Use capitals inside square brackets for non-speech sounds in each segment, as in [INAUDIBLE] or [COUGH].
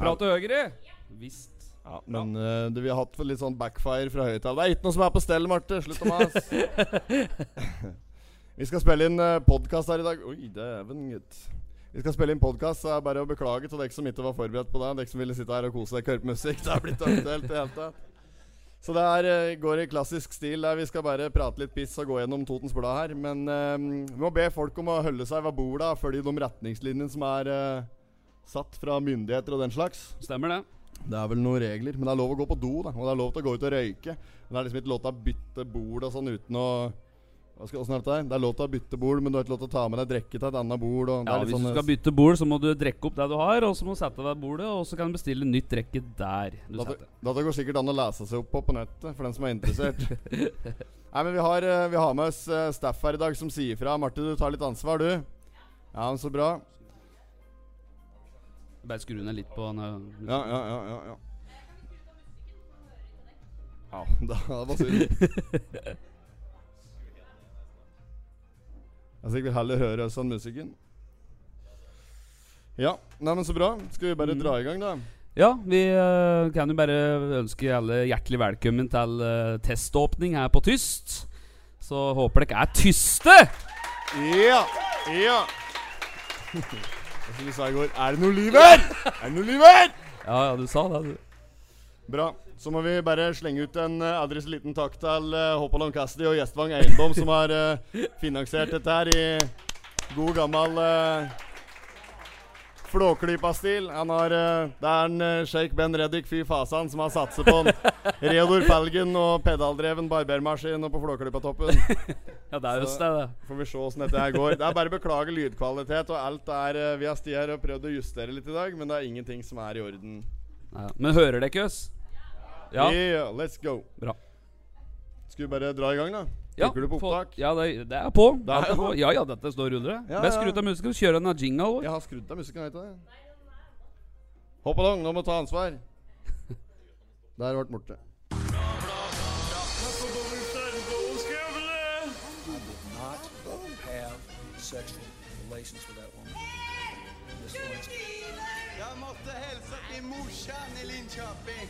Prate høyere! Visst. Ja, men uh, du, vi har hatt litt sånn backfire fra høyttaler. Det er ikke noe som er på stell, Marte. Slutt å mase. [LAUGHS] vi skal spille inn uh, podkast her i dag. Oi, dæven, gutt. Vi skal spille inn podkast, så er bare å beklage til dere som ikke var forberedt på det. Dere som ville sitte her og kose dere høre på musikk. Det er blitt aktuelt i det hele tatt. Så det er, eh, går i klassisk stil der vi skal bare prate litt piss og gå gjennom Totens Blad her. Men eh, vi må be folk om å holde seg ved borda og følge de retningslinjene som er eh, satt fra myndigheter og den slags. Stemmer det. Det er vel noen regler, men det er lov å gå på do, da. Og det er lov til å gå ut og røyke. Men det er liksom ikke lov til å bytte bord og sånn uten å hva skal, er det? Det er lov til å bytte bord, men du har ikke lov til å ta med deg drikke til et annet bord. Ja, Hvis sånn, du skal bytte bord, så må du drikke opp det du har, og så må du sette deg bordet, og så kan du bestille nytt drikke der du Dette, setter. dette går sikkert an å lese seg opp på på nettet, for den som er interessert. [LAUGHS] Nei, men vi har, eh, vi har med oss staff her i dag som sier fra. Marte, du tar litt ansvar, du. Ja, men så bra. Bare skru ned litt på den. Ja, ja, ja, ja, ja. Ja, det var synd. Altså, jeg vil heller høre sånn musikken. Ja, nei, men så bra. Skal vi bare Mm. dra i gang, da? Ja, vi uh, kan jo bare ønske alle hjertelig velkommen til uh, teståpning her på Tyst. Så håper dere er tyste! Ja! Ja! [LAUGHS] Og som vi sa i går, er det noe liv her? Er det noe liv her? Ja, ja, du sa det, du. Bra. Så må vi bare slenge ut en uh, aldri så liten takk til uh, Hopalong Cassidy og Gjestvang Eiendom, som har uh, finansiert dette her i god gammel uh, Flåklypa-stil. Han har eh, Det er en uh, Sheikh Ben Reddik, fy fasan, som har satset på en Reodor Felgen og pedaldreven barbermaskin og på Flåklypa-toppen. Ja, det er just det, det. Får vi se åssen dette her går. Det er bare å beklage lydkvalitet, og alt er eh, Vi har stått her og prøvd å justere litt i dag, men det er ingenting som er i orden. Ja. Men hører dere oss? Ja. Yeah, let's go. Bra. Skal vi bare dra i gang, da? Ja, Trykker du på opptak? Ja, det, det er på. Det er på. Ja, ja, dette står under det. Ja, Best skrudd av musikken kjøre en jingle vår. Jeg har skrudd av musikken, vet du det. Hopp along, nå må du ta ansvar. [LAUGHS] Der ble borte. Sexual relations with that woman. Miss. Jag måste hälsa till morsan i Linköping.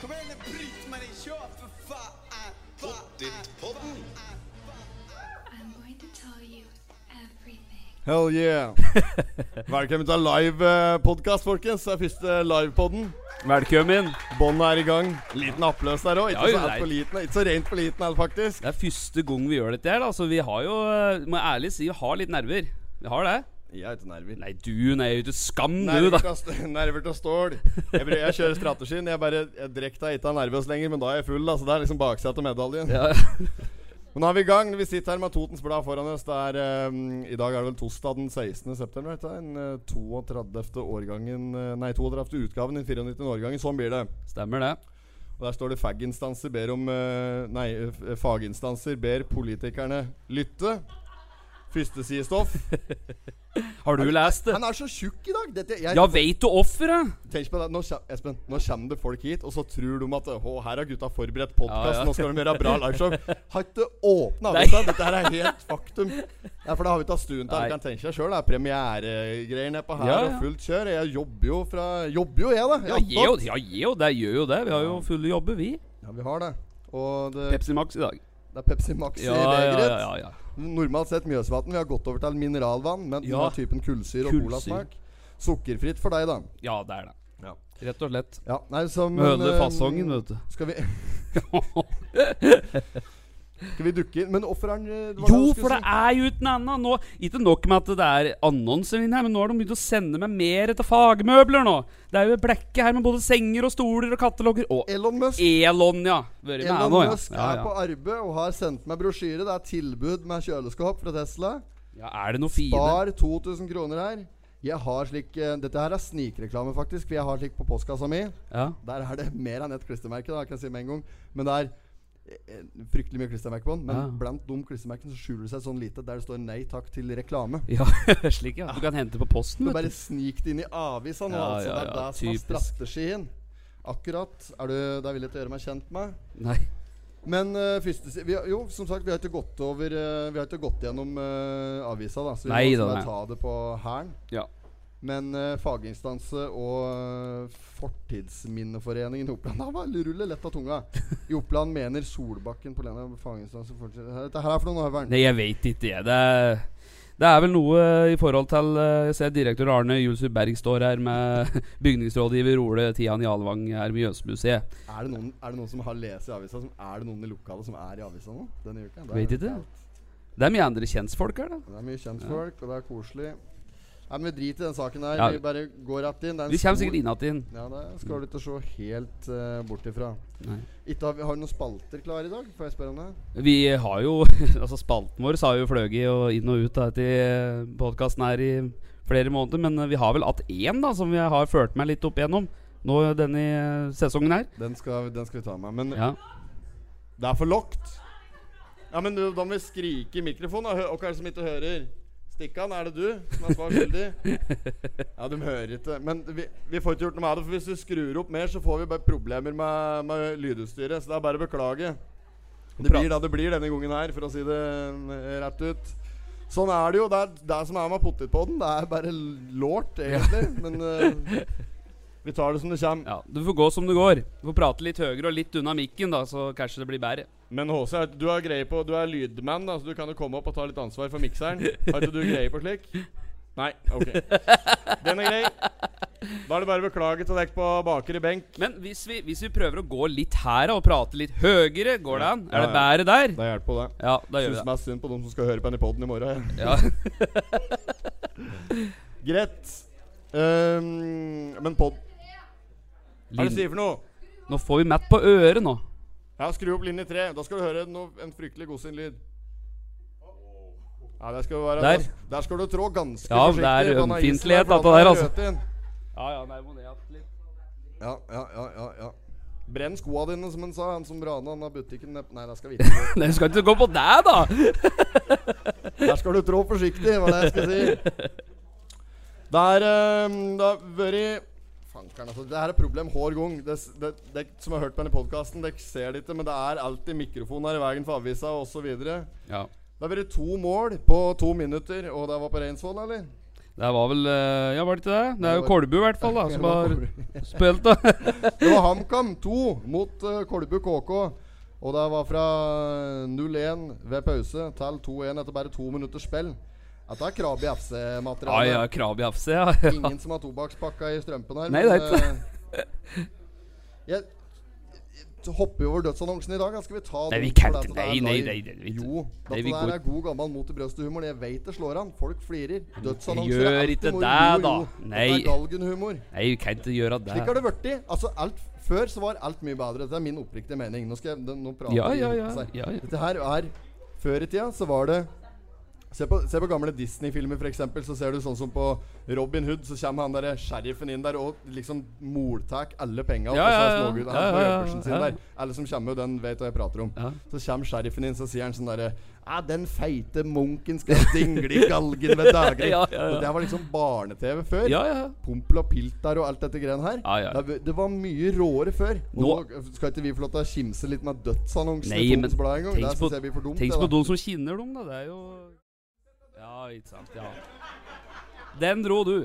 Kom igen nu Britt-Marie, kör för fan! Pottit-podden! Hell yeah. Velkommen til live-podkast, folkens. Det er første livepoden. Velkommen. Båndet er i gang. Liten applaus der òg. Ikke, Ja, så liten, ikke så rent for liten, alt, faktisk. Det er første gang vi gjør dette her. Altså, vi har jo, eh, må jeg ærlig si, vi har litt nerver. Vi har det. Jeg er ikke nerver. Nei, du nei, du skam, du, da. til [LAUGHS] nerver til stål. Jeg, jeg kjører strategien. Jeg bare jeg drikker ikke av nervøs lenger, men da er jeg full. da Så det er liksom baksetet av medaljen. Ja. [LAUGHS] Men nå er vi i gang. Vi sitter her med Totens Blad foran oss. Det er, um, I dag er det vel torsdag den 16. september. Det er Den eh, 32. årgangen eh, Nei, 32. utgaven i 94. årgangen. Sånn blir det. Stemmer det. Og Der står det faginstanser ber om uh, Nei, eh, faginstanser ber politikerne lytte. Førstesidestoff. [LAUGHS] Har du lest det? Han er så tjukk i dag! Dette, jeg, Ja, veit du offeret? Tenk på det, nå, Espen, nå kommer det folk hit, og så tror de at Å, her har gutta forberedt podkast, Ja, ja. nå skal de gjøre bra liveshow. [LAUGHS] Har ikke åpna avisa. Dette her er helt faktum. Ja, for det har vi tatt stuen til. Du kan tenke deg sjøl. Premieregreier nedpå her Ja, ja. og fullt kjør. Jeg jobber jo fra Jobber jo, jeg, da. Ja, Jeg gi jo, ja, jo det. Gjør jo det. Vi har jo fulle jobber, vi. Ja, vi har det. Det, Pepsi Max i dag. det er Pepsi Max Ja, i ja, begeret. ja, ja, ja. Normalt sett Mjøsvatn. Vi har gått over til mineralvann, men Ja. ja. typen kullsyre og colasmak. Sukkerfritt for deg, da. ja, det er det. Ja. Rett og slett. Ja, nei, så, men, holder eh, fasongen, vet du. Skal vi [LAUGHS] [LAUGHS] Skal vi dukke inn Men hvorfor er den eh, Jo, for det si. er jo uten annen nå. Ikke nok med at det er annonser inne her, men nå har de begynt å sende meg mer etter fagmøbler nå. Det er jo et blekke her med både senger og stoler og kataloger. Og Elon Musk Elon, ja. Vært med Elon nå, ja. Musk Ja, er på arbeid og har sendt meg brosjyre. Det er tilbud med kjøleskap fra Tesla. ja, er det noe fine? Spar 2000 kroner her. Jeg har slik uh, Dette her er snikreklame, faktisk. For jeg har slik på postkassa mi. Ja. Der er det mer enn ett klistremerke. Da, kan jeg si med en gang Men det er fryktelig mye klistremerker på den. Men Ja. blant de klistremerkene så skjuler det seg sånn lite der det står 'Nei takk til reklame'. [LAUGHS] ja, slik, ja. Du kan hente på posten, Du bare snik det inn i avisa nå. Ja, altså. ja, det er ja, det som er strategien. Akkurat. Er du der er villig til å gjøre meg kjent med? Nei. Men uh, første vi Jo, som sagt, vi har ikke gått over uh, Vi har ikke gått gjennom uh, avisa, da. Så vi Nei må da, ta det på hæren. Ja. Men uh, faginstanse og uh, Fortidsminneforeningen i Oppland var ruller lett av tunga. I Oppland mener Solbakken på Lena faginstanse Dette her er for noe, Høveren. Nei, jeg veit ikke, jeg. Det er, det er vel noe i forhold til eh, Jeg ser direktør Arne Julsrud Berg står her med [LAUGHS] bygningsrådgiver Ole Tian Jalvang her ved Jøsmuseet. Er er det noen som har lest i avisa? Som, er det noen i lokalet som er i avisa nå? Denne uka? Vet ikke. Det er mye andre kjentfolk her, da. Det er mye kjentfolk, og det er koselig. Nei, men Vi driter i den saken her. Ja. Vi bare går rett inn. Vi kommer sikkert inn igjen. Ja, det skal du ikke se helt uh, bort ifra. Nei. Ikke har, vi, har du noen spalter klare i dag? Får jeg spørre om det? Vi har jo [LAUGHS] Altså Spalten vår har jo fløyet inn og ut da, etter podkasten her i flere måneder. Men eh, vi har vel hatt én da som vi har ført meg litt opp igjennom nå denne eh, sesongen her. Den skal, den skal vi ta med. Men Ja. det er for lågt. Ja, men da må vi skrike i mikrofonen. Hva er det som ikke hører? Stikkan, er det du som er svar skyldig? Ja, de hører ikke. Men vi, vi får ikke gjort noe med det. For hvis vi skrur opp mer, så får vi bare problemer med, med lydutstyret. Så det er bare å beklage. Det blir da det blir denne gangen her, for å si det eh, rett ut. Sånn er det jo. Det er det som er med potetpodden. Det er bare lårt, egentlig. Men uh, vi tar det som det kommer. ja, Du får gå som det går. Du får prate litt høyere og litt unna mikken, da så kanskje det blir bedre. Men HC, du har greie på Du er lydmann, da, så du kan jo komme opp og ta litt ansvar for mikseren. Har ikke du greie på slik? Nei? Ok. Den er grei. Da er det bare å beklage til dere på bakre benk. Men hvis vi, hvis vi prøver å gå litt her og prate litt høyere, går det an? Ja, Er det bedre der? Det hjelper på det. Ja, da gjør vi Syns det. mest synd på dem som skal høre på den i poden i morgen. Ja. [LAUGHS] Greit. Um, men pod... Hva er det du sier for noe? Nå får vi Matt på øret nå. Ja, Skru opp linje tre. Da skal du høre no, en fryktelig godsin lyd. Ja, der skal du være Der. Der, der skal du trå ganske Ja, forsiktig. det er på ømfintlighet, dette er der, altså. Ja, ja, må ned litt. Ja, ja, ja, ja, ja. Brenn skoa dine, som han sa. Han som rana han av butikken Nei, det skal vi ikke. [LAUGHS] Nei, du skal ikke gå på deg, da! [LAUGHS] Der skal du trå forsiktig, var det jeg skulle si. [LAUGHS] Der, er um, Det har vært Fankeren, altså. Det her er problem hver gang. Det, det, det som har hørt på denne podkasten, dere ser det ikke, men det er alltid mikrofon her i veien for avisa osv. Det har vært to mål på to minutter, og det var på Reinsvoll, eller? Det var vel eh, Ja, var det ikke det? Det er jo Kolbu, i hvert fall, da, som [LAUGHS] har [LAUGHS] spilt, da. [LAUGHS] Det var HamKam 2 mot uh, Kolbu KK. Og det var fra 0-1 ved pause til 2-1 etter bare to minutters spill. Dette er Krabi FC-materiale. ja, ja, Krabi FC, ja. Ingen som har tobakkspakka i strømpen her. Nei, det er ikke eh, jeg, jeg hopper jo over dødsannonsen i dag. da. Skal vi ta Nei, vi kan ikke- det nei, nei, nei, det vi. Jo, Nei, dette der er god gammel mot i brøstet-humor. Jeg vet det slår an. Folk flirer. Dødsannonser gjør er alltid ikke det, da. Nei. Dette er galgenhumor. Nei, vi kan ikke gjøre det. Slik har det. det blitt. Altså, alt, før så var alt mye bedre. Dette er min oppriktige mening. Nå skal jeg nå prater Ja, ja, ja, ja, ja. Dette her er Før i tida så var det Se på, se på gamle Disney-filmer, f.eks. Så ser du sånn som på Robin Hood. Så kommer han der sheriffen inn der og liksom moltar alle pengene. Ja, ja, ja. Ja, ja, der. Alle som kommer, den vet hva jeg prater om. Ja. Så kommer sheriffen inn, så sier han sånn derre Ja, den feite munken skal dingle i galgen ved daglig. [LAUGHS] Ja, ja, ja. Det var liksom barne-TV før. Ja, ja. Pompel og Piltar og alt dette greiene her. Ja, ja. Det, det var mye råere før. Nå, Nå- skal ikke vi få lov til å kimse litt med dødsannonsene i men Tons Blad en gang. tenk på- de som kinner dem, da. Det er jo Ja, ikke sant. Ja. Den dro du.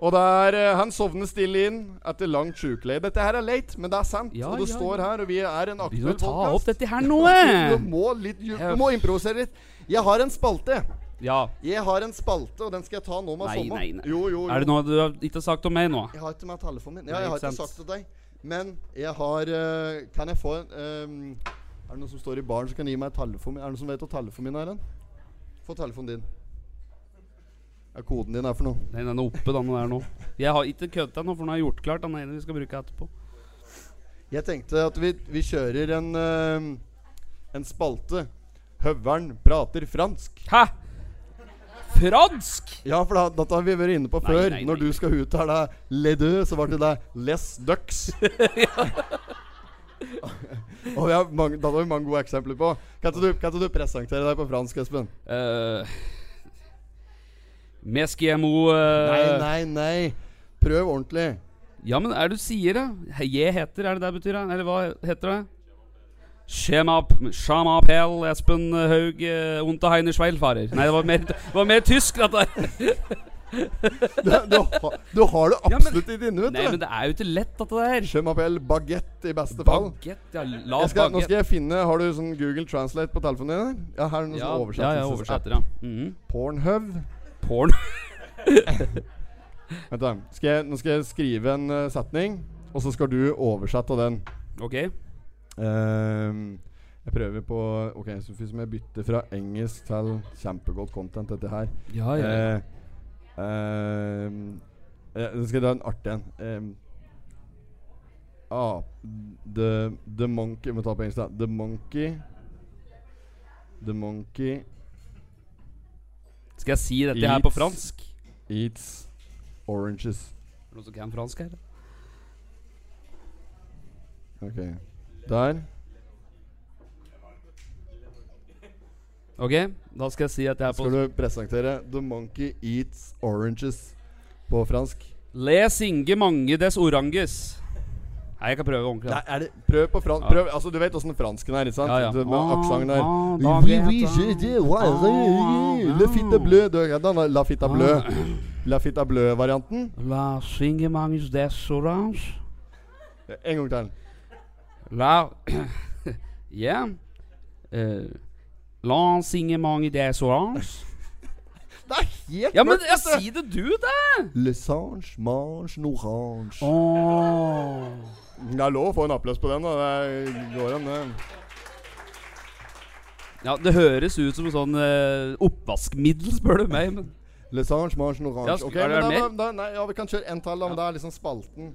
Og det er, eh, han sovner stille inn etter langt sjukeleie. Dette her er leit, men det er sant. Ja, og det ja, står her, og vi er en aktuell må ta opp dette her nå, eh. Du må, litt, du må improvisere litt. Jeg har en spalte. Ja. Jeg har en spalte, og den skal jeg ta nå med Nei, sommer. nei, nei. Jo, jo, jo. Er det noe du har ikke sagt om meg nå? Jeg har ikke med telefonen min. Ja, jeg har ikke sagt til deg. Men jeg har uh, Kan jeg få en um, Er det noen som står i baren som kan gi meg telefonen min? Er det noen som vet hva telefonen min er? hen? Få telefonen din. Ja, er koden din er for noe? Nei, den er oppe, da, nå er nå. Jeg har ikke kødda nå, for den har gjort klart den ene vi skal bruke etterpå. Jeg tenkte at vi, vi kjører en uh, En spalte. Høveren prater fransk. Hæ? Fransk? Ja, for da, dette har vi vært inne på Nei, før. nei, Når du skal uttale les deux, så var det der les ducks. [LAUGHS] [LAUGHS] Og vi har mange, da har vi mange gode eksempler på. Kan ikke du, du presentere deg på fransk, Espen? Uh, Mesquiemo uh, Nei, nei, nei. Prøv ordentlig. Ja, men er det du sier, da? Je Jeg heter, er det det betyr? da? Eller hva heter det? Schamapel Espen Haug uh, Unterheiner Schweilfarer. Nei, det var mer, det var mer tysk, dette der. [LAUGHS] [LAUGHS] du, du, har- du har det Ja, men- absolutt dine, vet du. Nei, men det er jo ikke lett, dette der. Je m'appelle baguette i beste fall. Baguette, ja. La skal, nå skal jeg finne Har du sånn Google Translate på telefonen din? Ja, her er det noe Ja, sånn ja, jeg oversetter, ja. Mhm. Pornhub. Porn. [LAUGHS] Vent da. Skal jeg, nå skal jeg skrive en uh, setning, og så skal du oversette den. Ok. um, jeg prøver på Ok, så hvis jeg bytter fra engelsk til kjempegodt content, dette her Ja, ja. ja. Eh, Nå skal jeg dra en artig en. Ah, the, the monkey må ta på engelsk, da. The monkey The monkey Skal jeg si dette her på fransk? eats oranges. Er det Noen som kan fransk her? Ok. Der. Ok, da skal jeg si at jeg er på Skal du presentere The monkey eats oranges på fransk? Les Inge mange des oranges. Nei, jeg kan prøve ordentlig. Nei, er det Prøv på fransk. Prøv, altså, du vet åssen fransken er, ikke sant? Ja, ja. Du, med aksenten der. Ah, Oui, oui, je ouais, Ah, oui, Le ah. fitte bleu du, La bleu. Ah. La fitte bleu-varianten. La Inge mange des oranges. En gang til. La [COUGHS] Ja. Eh, Mange des oranges. [LAUGHS] Det er helt Ja, men mørkt, ja, vet du. si det du, da! Lesange, mange norange. orange. Åh. Det er lov å få en applaus på den. da Det går an, det. Ja, det høres ut som en sånn eh, oppvaskmiddel, spør du meg. Men Le sange mange. Ja, sk- Ok, er det men da, mer? da, nei, ja, Vi kan kjøre en tall, da, men det er liksom spalten.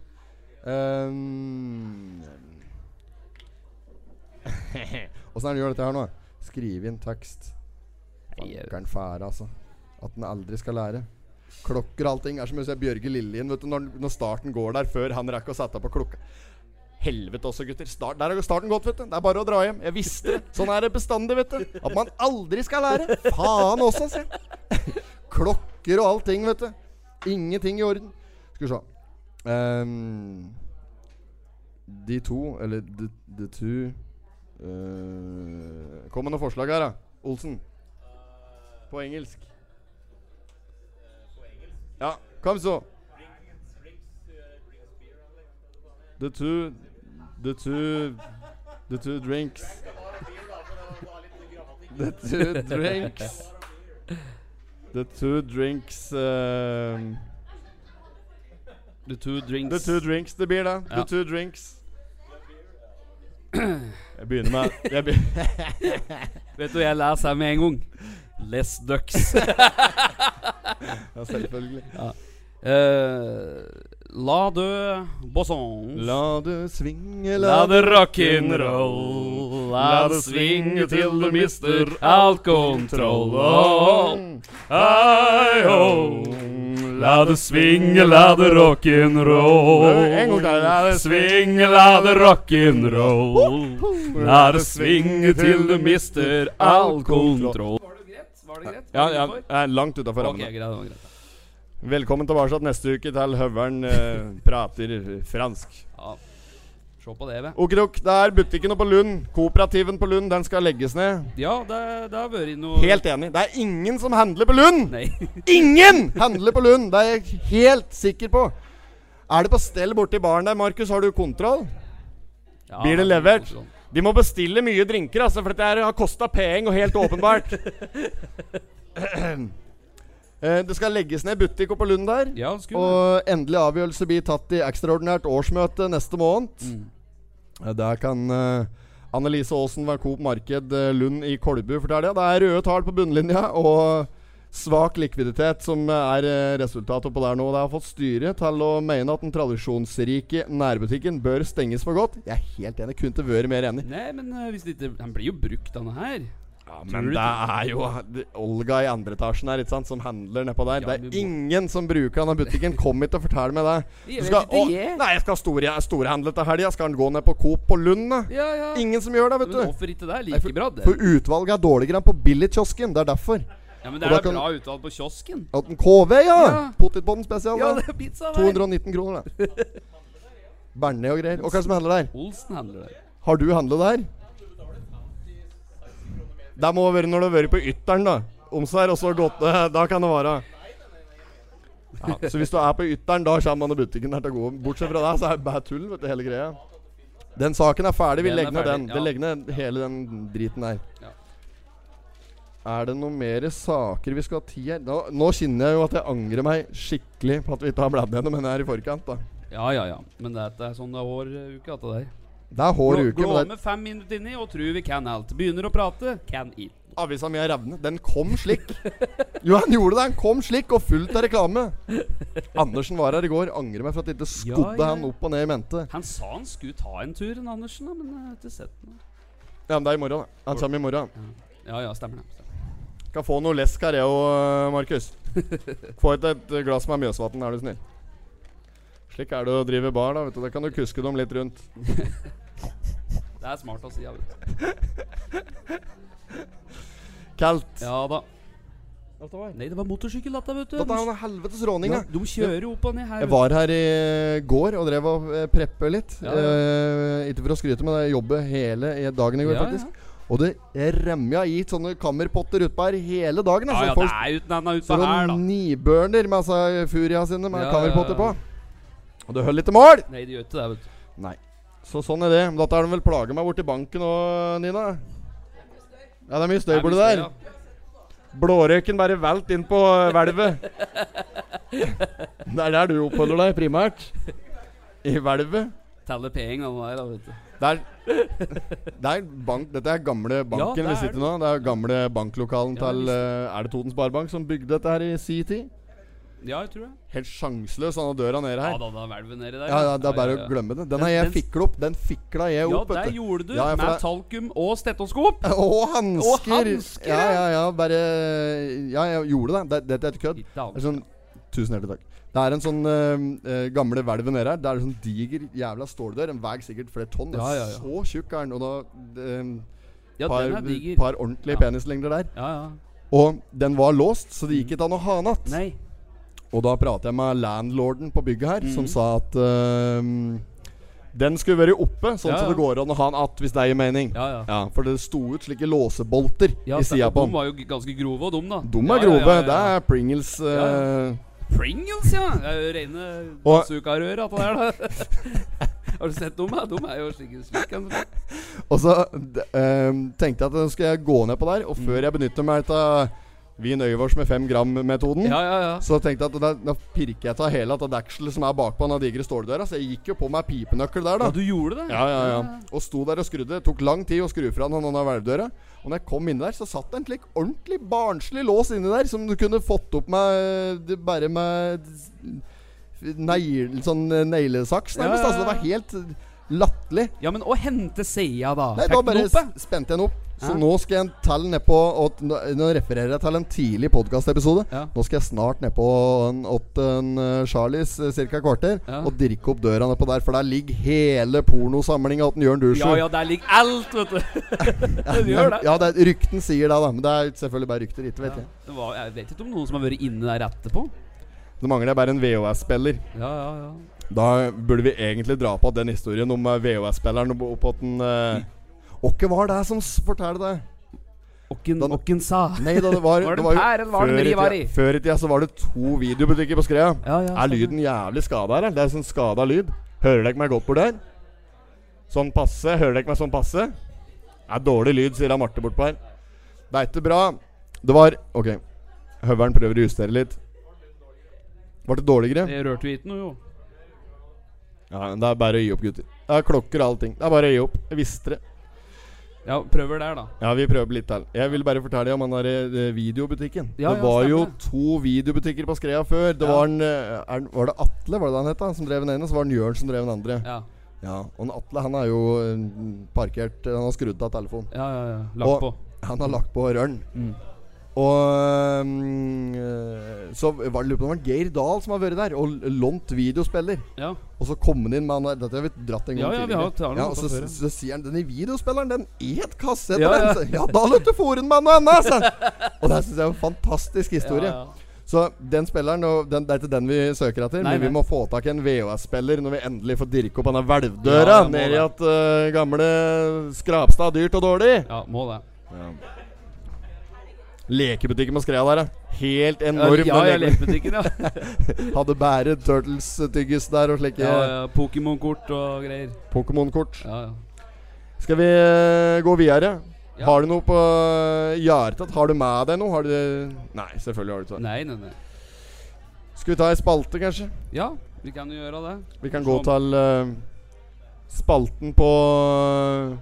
Um, [LAUGHS] Åssen er det du gjør dette her nå? Skrive inn tekst. Fankeren fære, altså. At den aldri skal lære. Klokker og allting er som å se Bjørge Lillien vet du, når, når starten går der før han rekker å sette på klokka. Helvete også, gutter. Start, der har starten gått, vet du. Det er bare å dra hjem. Jeg visste det. Sånn er det bestandig, vet du. At man aldri skal lære. Faen også, si. Klokker og allting, vet du. Ingenting i orden. Skal vi se. Um, de to, eller the, the two eh, Kom med noen forslag her, da. Olsen. På engelsk. Ja, kom så. The two The two The two drinks. The two drinks. The two drinks um, The two drinks. The two drinks det blir, da. The Ja. two drinks. Jeg begynner med jeg begynner. [LAUGHS] Vet du hva jeg leser seg med en gang? Les Ducks. [LAUGHS] Ja, selvfølgelig. Eh, la de bossons. La det svinge, La det rock'n'roll. La det svinge til du mister all kontroll. Oh, ho. La det svinge, la det rock'n'roll. Svinge, la det rock'n'roll. La det svinge til du mister all kontroll. Var det greit? Var det greit? Ja, ja, jeg er langt utafor rammene. greit, det var greit. Velkommen tilbake neste uke til Høveren eh, prater fransk. Ja. Se på det, ved. Det er butikken oppe på Lund. Kooperativen på Lund, den skal legges ned. Ja, det, det har vært noe Helt enig. Det er ingen som handler på Lund! Nei. [LAUGHS] Ingen handler på Lund! Det er jeg helt sikker på. Er det på stell borti baren der, Markus? Har du kontroll? Ja, Blir det er levert? De må bestille mye drinker, altså, for dette har kosta penger, og helt åpenbart. [LAUGHS] Eh, det skal legges ned butikk oppe på Lund der. Ja, Og endelig avgjørelse blir tatt i ekstraordinært årsmøte neste måned. Mm. Der kan eh, Annelise Aasen ved Coop Marked eh, Lund i Kolbu fortelle. Det er røde tall på bunnlinja og svak likviditet som er eh, resultatet på der nå. Det har fått styret til å mene at den tradisjonsrike nærbutikken bør stenges for godt. Jeg er helt enig. Kunne ikke vært mer enig. Nei, men hvis det ikke Han blir jo brukt, denne her. Ja, men det er jo Olga i andre etasjen her, sant, som handler nedpå der. Ja, det er ingen som bruker denne butikken. Kom hit og fortell meg det. Du skal, å, nei, jeg skal store, storhandle til helga. Skal han gå ned på Coop på Lund? Ja, ja. Ingen som gjør det, vet Men du. hvorfor ikke det? Nei, Like bra, det. For utvalget er dårligere enn på Billigkiosken. Det er derfor. Ja, men det er bra utvalg på kiosken. KV, ja! Ja. Potetbånd spesial. Ja, det er pizza der. 219 kroner, det. [LAUGHS] Bernet og greier. Og hva er det som handler der? Olsen handler der. Har du handlet der? Det må være når du har vært på ytteren, da. Omsvær, og så gått eh, Da kan det være. Ja, så hvis du er på ytteren, da kommer man i butikken der til å gå. Bortsett fra det, så er det bare tull, vet du, hele greia. Den saken er ferdig. Vi Den er legger ned den. Ja. Vi legger ned hele den driten der. Ja. Er det noen mer saker vi skal ha tid her? Nå, nå kjenner jeg jo at jeg angrer meg skikkelig på at vi ikke har bladd gjennom denne her i forkant. da Ja, ja, ja. Men det er sånn det er hver uke, at det der. Det er hår uke. Gå med fem minutter inni og tror vi kan alt. Begynner å prate, kan eat. avisa mi er revne. Den kom slik. Jo, han gjorde det. Han kom slik, og fullt av reklame. Andersen var her i går. Angrer meg for at jeg ikke skodde Ja, ja. han opp og ned i mente. Han sa han skulle ta en tur, en Andersen, men jeg har ikke sett noe. Ja, men det er i morgen, da. Han kommer i morgen. Ja, ja, stemmer det. Stemmer. Skal få noe lesk her, jeg òg, Markus. Få et, et glass med Mjøsvatn, er du snill. Slik er det å drive bar, da. vet du Da kan du kuske dem litt rundt. Det er smart å si, ja. vet du. [LAUGHS] Kaldt. Ja da. Nei, det var motorsykkel, dette, vet du. Dette er en helvetes råning, ja, de kjører jo opp og ned her. Jeg var her i går og drev og eh, preppe litt. Ja, ja. Eh, ikke for å skryte, men jeg jobber hele dagen i går, Ja, faktisk. Og det remja i sånne kammerpotter utpå her hele dagen. Ja, Altså. ja, det Folk er uten enda utpå her, da. nibørner med altså, furia sine med Ja, kammerpotter på. ja. Og det holder ikke mål! Nei, det gjør ikke det, vet du. Nei. Så sånn er det. Men Dette er de vel plaga meg borti banken òg, Nina? Ja, det er mye støy borti der. Blårøyken bare velt inn på hvelvet. det er der du oppholder deg primært. I hvelvet. Teller penger, den der, da, vet du. Det er, er bank, Dette er gamle banken ja, vi er sitter i nå. Det er gamle banklokalen til eh, Er det Toten Sparebank som bygde dette her i sin tid? Ja, jeg tror det. Helt sjanseløs, han har døra nede her. Ja da, da velven nedi der. Ja, ja, Det er bare ja, ja. å glemme det. Den har jeg den- fikla opp. Den fikla jeg Ja, opp. det der gjorde du. Ja, ja, med det- talkum og stetoskop. Og hansker! Ja, ja. ja, ja. Bare Ja, jeg gjorde det. Det, dette er et kødd. Sånn Tusen hjertelig takk. Det er en sånn eh, gamle hvelvet nede her. Det er en sånn diger jævla ståldør. En veier sikkert flere tonn. Ja, ja, ja. Så tjukk er den. Og da um, Ja, par, den er diger. par ordentlige Ja. penislengder der. Ja, ja. Og den var låst, så det gikk ikke an å ha den igjen. Og da pratet jeg med landlorden på bygget her, som Mhm. sa at uh, den skulle være oppe, sånn Ja, så ja. det går an å ha den att, hvis det gir mening. Ja, ja. Ja, For det sto ut slike låsebolter ja i sida på De var jo ganske grove og dum, da. De er grove. Det er Pringles Uh, Pringles, ja! Det er jo rene Og- at det er da. [LAUGHS] Har du sett dem? Ja? De er jo skikkelig slik. Og så ehm, tenkte jeg at nå skal jeg gå ned på der, og Mm. før jeg benytter meg av Vin oss med fem gram-metoden, Ja, ja, ja. så tenkte jeg at da, da pirker jeg av hele av dekselet som er bakpå den digre ståldøra. Så jeg gikk jo på meg pipenøkkel der, da. Ja, du gjorde det? Ja, ja, ja. Og sto der og skrudde. Det tok lang tid å skru fra den hvelvdøra. Og når jeg kom inn der, så satt det en slik ordentlig barnslig lås inni der, som du kunne fått opp med bare med neil, sånn eh, neglesaks, Ja, nærmest. Altså, det var helt latterlig. Ja, men å hente seia, da? Nei, da bare spente den opp. Så Ja. nå skal jeg telle nedpå Nå refererer jeg til en tidlig podkastepisode. Ja. Nå skal jeg snart nedpå eh, Charlies uh, ca. kvarter Ja. og dirke opp døra nedpå der, for der ligger hele pornosamlinga til Jørn Dursjø. Ja, ja, der ligger alt, vet du. [LAUGHS] det [LAUGHS] gjør det. Ja, det er, rykten sier det, da. Men det er selvfølgelig bare rykter. Ikke vet jeg. Det var, jeg vet ikke om noen som har vært inne der etterpå. Det mangler bare en VHS-spiller. Ja, ja, ja. Da burde vi egentlig dra på den historien om eh, VHS-spilleren oppå på den uh, Åkke var det som fortalte forteller det? Åkken, åkken sa. Nei da, det var, [LAUGHS] Var det var jo- var det før i tida- Før i tida så var det to videobutikker på Skrea. Ja, ja, Er lyden jævlig skada her? Det er sånn skada lyd. Hører dere meg godt bort der? Sånn passe. Hører dere meg sånn passe? Det er dårlig lyd, sier da Marte bortpå her. Det er ikke bra. Det var Ok. Høveren prøver å justere litt. Var det dårligere? Det rørte vi ikke noe, jo. Ja, men Det er bare å gi opp, gutter. Det er klokker og allting. Det er bare å gi opp. Jeg visste det. Ja, prøver der, da. Ja, vi prøver litt der. Jeg vil bare fortelle om den der eh, videobutikken. Ja, det ja, var jo to videobutikker på Skrea før. Det var en eh, er, Var det Atle var det han het, da, som drev den ene? Så var det Jørn som drev den andre. Ja, Ja, Og Atle han er jo eh, parkert Han har skrudd av telefonen. ja, ja. ja. Lagt Og- på. Han har lagt på røren. Mm. Og mm, eh, så var det lurer på om det var Geir Dahl som har vært der og lånt videospiller. Ja. Og så kom han inn med han Dette har vi dratt en gang Ja, ja, vi har tidligere. talt ja, og så, ja. så, sier han denne videospilleren, den et kassett. Ja, Ja, ja. ja. ja, da lot du fòren den med noe annet! Og det syns jeg er en fantastisk historie. Ja, ja. Så den spilleren, den, det er ikke den vi søker etter, Nei, men vi nei. må få tak i en VHS-spiller når vi endelig får dirke opp denne hvelvdøra Ja, nedi i at uh, gamle Skrapstad dyrt og dårlig. ja, må det. Lekebutikken på Skrea der. Helt enorm. ja, ja, lekebutikken, ja. [LAUGHS] Hadde bare Turtles-tyggis der og slike ja, ja Pokémon-kort og greier. Pokémon-kort. Ja, ja. Skal vi eh, gå videre? Ja. Har du noe på eh, hjertet? Har du med deg noe? Har du Nei, selvfølgelig har du ikke det. Nei, nei, nei. Skal vi ta ei spalte, kanskje? Ja, vi kan jo gjøre det. Vi kan gå til uh, spalten på eh,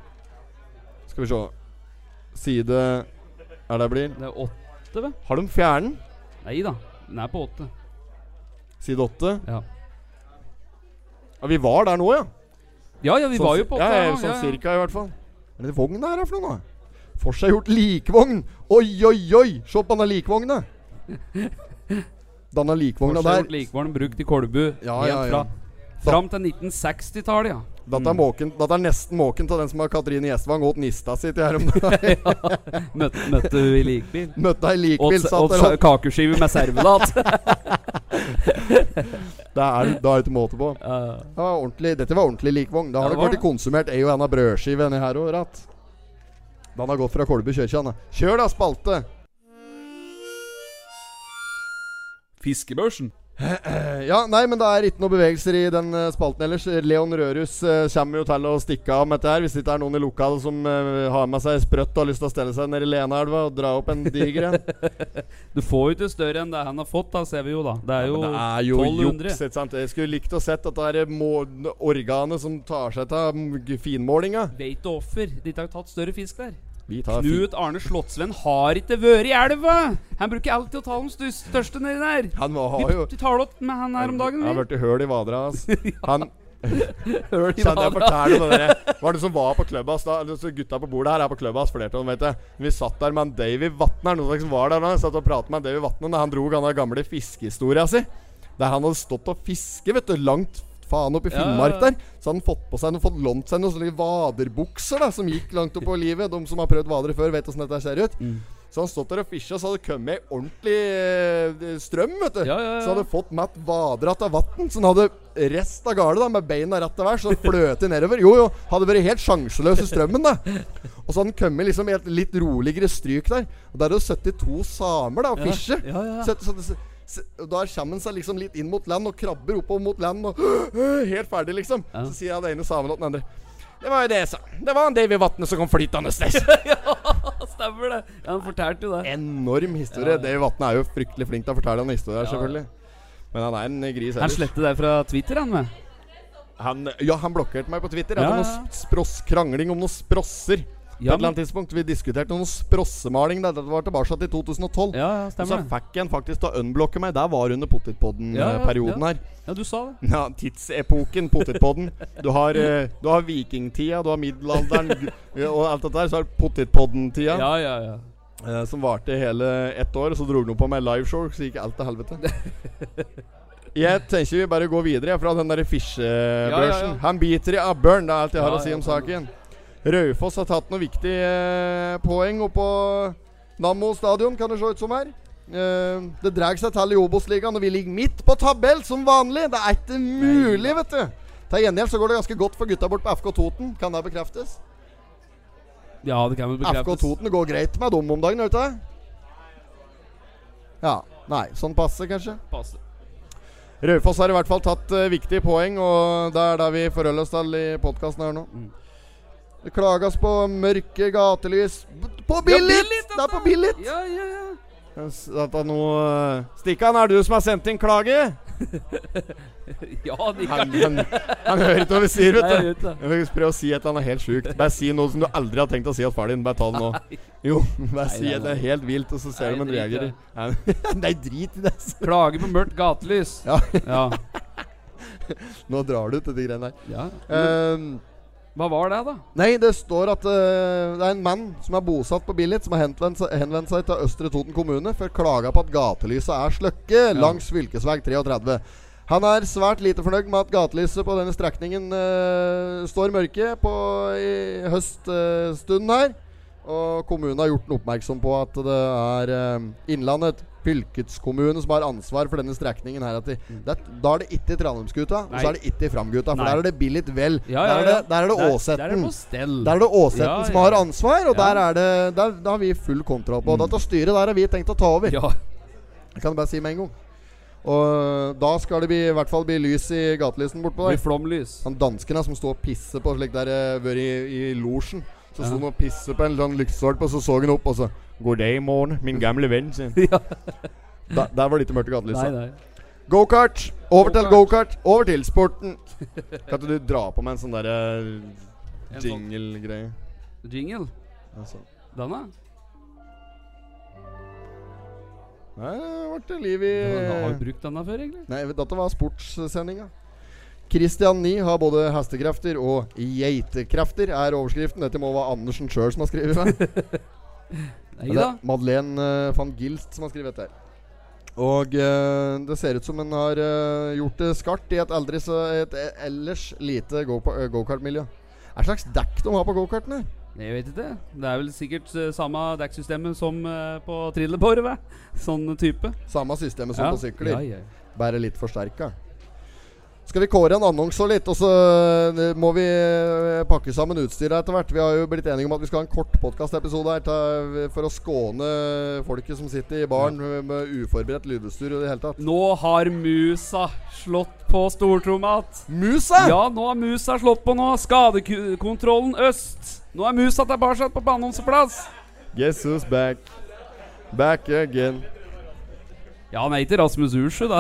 Skal vi se Side Er det blir? Det er åtte, vel? Har de fjernen? Nei da. Den er på åtte. Side åtte? Ja. Ja, vi var der nå, ja. Ja, ja, vi Sånn var jo på på ja, åtte. ja, sånn cirka, i hvert fall. Er det vogn her, for noe? Forseggjort likvogn! Oi, oi, oi! Se på denne likvogna! Denne likvogna der. Forseggjort likvogn brukt i Kolbu Ja, helt ja, ja. fra Fram til 1960-tallet, ja. Dette er, måken, dette er nesten måken til den som har Katrine Gjestvang åt nista si til her om dagen. Møtte, møtte hun i likbil? Møtte ei likbil, og kakeskive med servelat. [LAUGHS] Det er det ikke måte på. Ja. Det var dette var ordentlig likvogn. Da har det det blitt konsumert ei og anna brødskive inni her òg, ratt. Den har gått fra Kolbu kirke. Kjør da, spalte! Fiskebørsen. [CLEARS THROAT] Ja, nei, men det er ikke noen bevegelser i den eh, spalten ellers. Leon Rørus eh, kommer jo til å stikke av med dette her. Hvis det ikke er noen i lokalet som eh, har med seg sprøtt og har lyst til å stelle seg nede i Lenaelva og dra opp en diger en. [LAUGHS] Du får jo ikke større enn det han har fått, da, ser vi jo, da. Det er jo, ja, det er jo 1200. juks, ikke sant. Jeg skulle likt å sett at det er organet som tar seg av finmålinga. Veit du offer? de ikke har tatt større fisk der? Vi tar fin. Knut Arne Slottsvenn har ikke vært i elva! Han bruker alltid å ta de største nedi der. Han har jo vi tar opp med han her om dagen. Han har blitt høl i vadra hans. [LAUGHS] Han Hører de Kjenner jeg fortelle om det Hva er det som var på Clubhouse da altså Gutta på bordet her er på Clubhouse Flertall, vet jeg Vi satt der med en Davy Vatner Noen som var der da. Satt og pratet med en Davy Vatner Da han dro den gamle fiskehistoria si Der han hadde stått og fiske, vet du Langt faen opp i Ja, ja, Finnmark ja. der. Så hadde han fått på seg Fått lånt seg noen sånne vaderbukser da Som gikk langt opp på livet. De som har prøvd vadere før Vet hvordan dette ser ut. Mm. Så han stått der og fisket Så hadde det kommet ei ordentlig eh, strøm, vet du. Ja, ja, ja. Så hadde fått Matt vadrat av vatten Så han hadde rest av gale da Med beina rett til værs Så fløt det nedover. Jo jo, hadde vært helt sjanseløs i strømmen da. Og så hadde han kommet liksom i et litt roligere stryk der. Og der er det 72 samer da Og Ja, fisje ja, ja. Så, og Da kommer han seg liksom litt inn mot land Og krabber oppover mot land Og [GASPS] helt ferdig liksom Ja. Så sier jeg det ene samen til den andre Det var jo det jeg sa Det var en Davy Vatne som kom flytende der [LAUGHS] Stemmer det. Ja, han fortalte jo det. Enorm historie Ja, ja. Davy Vatne er jo fryktelig flink til å fortelle en historie Ja, ja. selvfølgelig Men han er en gris Han sletter det deg fra Twitter, han med. Han, ja, han blokkerte meg på Twitter. Ja, ja. noe spross, krangling om noen sprosser. På et eller annet tidspunkt Vi diskuterte noen sprossemaling. der. Det var tilbake til 2012. ja, ja stemmer så fikk en faktisk til å unblocke meg. Der var under Potetpodden-perioden ja. her. Ja, du sa det. Ja, Tidsepoken Potetpodden. Du har, eh, du har vikingtida, du har middelalderen [LAUGHS] og alt dette der. Så har det Potetpodden-tida, Ja, ja, ja. Uh, som varte hele ett år. Så dro den opp på meg liveshow, så gikk alt til helvete. [LAUGHS] Jeg tenker vi bare går videre fra den der fisjebørsen. Ja, ja, ja. Han biter i abberen, det er alt jeg har å si om saken. Raufoss har tatt noen viktig eh, poeng oppå Nammo stadion, kan det se ut som her. Eh, det drar seg til i Obos-ligaen, og vi ligger midt på tabell som vanlig. Det er ikke mulig, vet du. Til gjengjeld så går det ganske godt for gutta bort på FK Toten. Kan det bekreftes? Ja, det kan vel bekreftes. FK. Toten går greit med dem om dagen, vet du. Ja. Nei, sånn passe, kanskje. Passe. Raufoss har i hvert fall tatt uh, viktige poeng, og det er det vi forholder oss til i podkasten her nå. Mm. Det klages på mørke gatelys På Billit! det er på Billit! Ja, ja, ja. Dette eh, Stikkan, er det du som har sendt inn klage? [LAUGHS] Ja, de Han, kan han, han hører ikke hva vi sier, vet du. Jeg prøve å si et eller annet helt sjukt. Bare si noe som du aldri har tenkt å si til far din. Bare ta det nå. Jo, bare si at det er helt vilt, og så ser du om han reagerer. [LAUGHS] Nei, drit i det. Klage på mørkt gatelys. Ja. ja. [LAUGHS] Nå drar du ut de greiene der. ja. Ehm, Hva var det, da? Nei, det står at uh, det er en mann som er bosatt på Billit, som har henvendt henvendt seg til Østre Toten kommune for klaga på at gatelyset er sløkke langs fylkesvei 33. Han er svært lite fornøyd med at gatelyset på denne strekningen uh, står mørke på i høststunden her. Og kommunen har gjort den oppmerksom på at det er eh, Innlandet fylkeskommune som har ansvar for denne strekningen her. At de, det, da er det ikke Tranumsgutta, og Mm. Så er det ikke Framgutta. For Nei. der er det Billit Vel. Ja, ja, Der er det, ja. der er det Der- Der er det Åsetten. på stell. Der er det Åsetten som har ansvar, og der er det der, der har vi full kontroll på. Mm. Dette styret der har vi tenkt å ta over. Ja. Jeg kan bare si med en gang. Og da skal det bli, i hvert fall bli lys i gatelysen bortpå Blir der. flomlys. Han danskene som står og pisser på slik der eh, vært i, i losjen. Så sto han og pisset på en sånn lyktestolpe, og så så han opp, og så God dag, morgen, min gamle venn, sin. [LAUGHS] ja. Da- Der var det ikke mørkt i nei. Gokart! Over til Go-kart. Over til sporten. Kan ikke du dra på meg en sånn derre En sånn jingle-greie? jingle. Altså. Denne? Nei, det ble liv i Har du brukt denne før, egentlig? Nei, dette var sportssendinga. Christian 9 har både hestekrefter og geitekrefter, er overskriften. Dette må være Andersen sjøl som har skrevet det. [LAUGHS] Nei Det da. er Madeleine eh, van Gilst som har skrevet dette. Og uh, det ser ut som en har uh, gjort det skarpt i et, eldre, så et ellers lite go- gokartmiljø. Hva slags dekk de har på gokartene? Jeg vet ikke. Det er vel sikkert samme dekksystemet som på trillebåret. Sånn type. Samme systemet som på sykler, Ja, ja. bare litt forsterka. Skal vi kåre en annonse litt, og så eh, må vi eh, pakke sammen utstyret etter hvert. Vi har jo blitt enige om at vi skal ha en kort podkastepisode her for å skåne folket som sitter i baren med, uforberedt lydutstyr i det hele tatt. Nå har musa slått på stortromma att. Musa! Ja, nå har musa slått på nå. Skadekontrollen øst. Nå er musa tilbake på annonseplass. Guess who's back? Back again. Ja, er ikke Rasmus Ursju, da.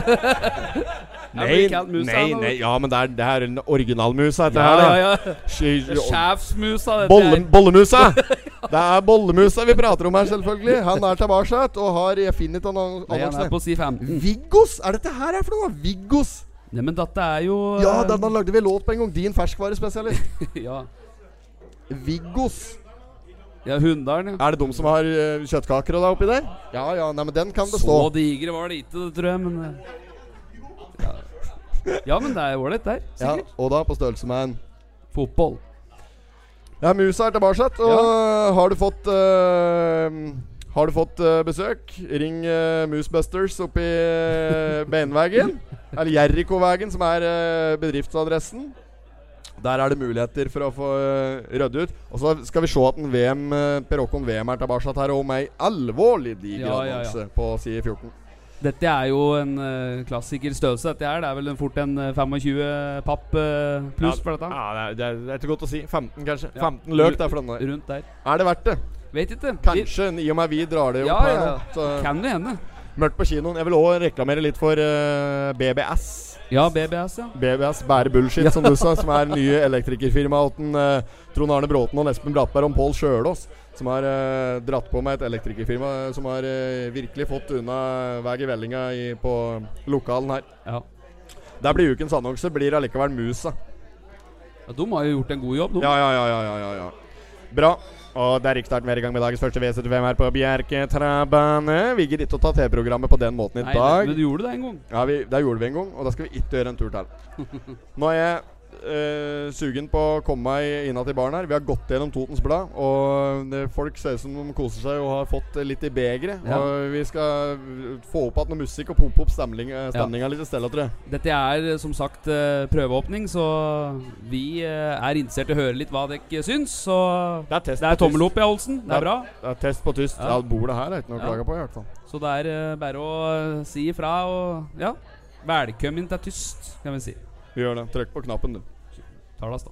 [LAUGHS] nei, nei, nei, ja, men det er, det er en originalmusa, dette Ja, her. ja, ja. Sjefsmusa, Bolle, bollemusa! [LAUGHS] Det er bollemusa vi prater om her, selvfølgelig. Han er tilbake og har finnet Nei, er annonsen. på si 15. Viggos? Er dette her er for noe? Viggos? Nei, men dette er jo Ja, eh, den lagde vi låt på en gang. Din ferskvarespesialist. [LAUGHS] ja. Viggos. Ja, Hunndalen, ja. Er det de som har uh, kjøttkaker og det oppi der? Ja ja, nei, men den kan bestå. Så digre var det ikke, tror jeg, men eh, ja. ja, men det er ålreit der. Ja, Sikkert. og da på størrelse med en Fotball. Ja, musa er tilbake. Og har du fått uh, Har du fått uh, besøk? Ring uh, Moosebusters oppi uh, Beinvegen. [LAUGHS] Eller Jerrikovägen, som er eh, bedriftsadressen. Der er det muligheter for å få rydde ut. Og så skal vi se at en VM, uh, Per Håkon VM er tilbake her om ei alvorlig diger Ja, ja, ja. på side 14. Dette er jo en uh, klassiker størrelse, dette her. Det er vel fort en eh, 25 papp uh, pluss for dette. Ja, det er, det, er, ikke godt å si. 15, kanskje. Ja. 15 løk der for denne. Rundt der. Er det verdt det? Vet ikke. Vi- Kanskje, i og med vi drar det opp Ja, her ja, nå. ja. Så Kan det hende. Mørkt på kinoen. Jeg vil òg reklamere litt for uh, BBS. Ja, BBS, ja. BBS bærer bullshit, som du sa. Som er nye elektrikerfirmaet til uh, Trond Arne Bråten og Espen Brattberg og Pål Sjølås. Som har eh, dratt på med et elektrikerfirma eh, som har eh, virkelig fått unna vei i vellinga i, på lokalen her. ja. Der blir ukens annonse blir allikevel Musa. Ja, De har jo gjort en god jobb, de. Ja, ja, ja, ja, ja, ja. Bra. Og det er starten mer i gang med dagens første V75 her på Bjerketrabane. Vi gidder ikke å ta TV-programmet på den måten i Nei, dag. men du gjorde det en gang. Ja, vi, Det gjorde vi en gang, og da skal vi ikke gjøre en tur til. [LAUGHS] Nå er eh, sugen på å komme meg innad til baren her. Vi har gått gjennom Totens Blad, og det, folk ser ut som de koser seg og har fått eh, litt i begeret. Ja. Og vi skal få opp igjen noe musikk og pumpe opp stemninga ja. litt i stedet, tror jeg. Dette er eh, som sagt eh, prøveåpning, så vi eh, er interessert i å høre litt hva dere syns. Så Det er test det er tommel opp, ja, Olsen. Det er bra. Det er test på tyst. Ja. Ja, Bordet her er ikke noe å klage på, i hvert fall. Så det er eh, bare å eh, si ifra og ja. Velkommen til tyst, kan vi si. Vi gjør det. Trykk på knappen, du. Talas, da.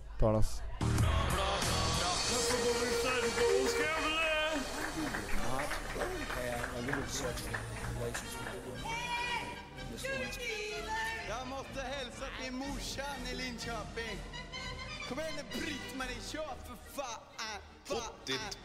Till morsan i Linköping. Kom igen Britt-Marie, kör för fan! Pottit-podden!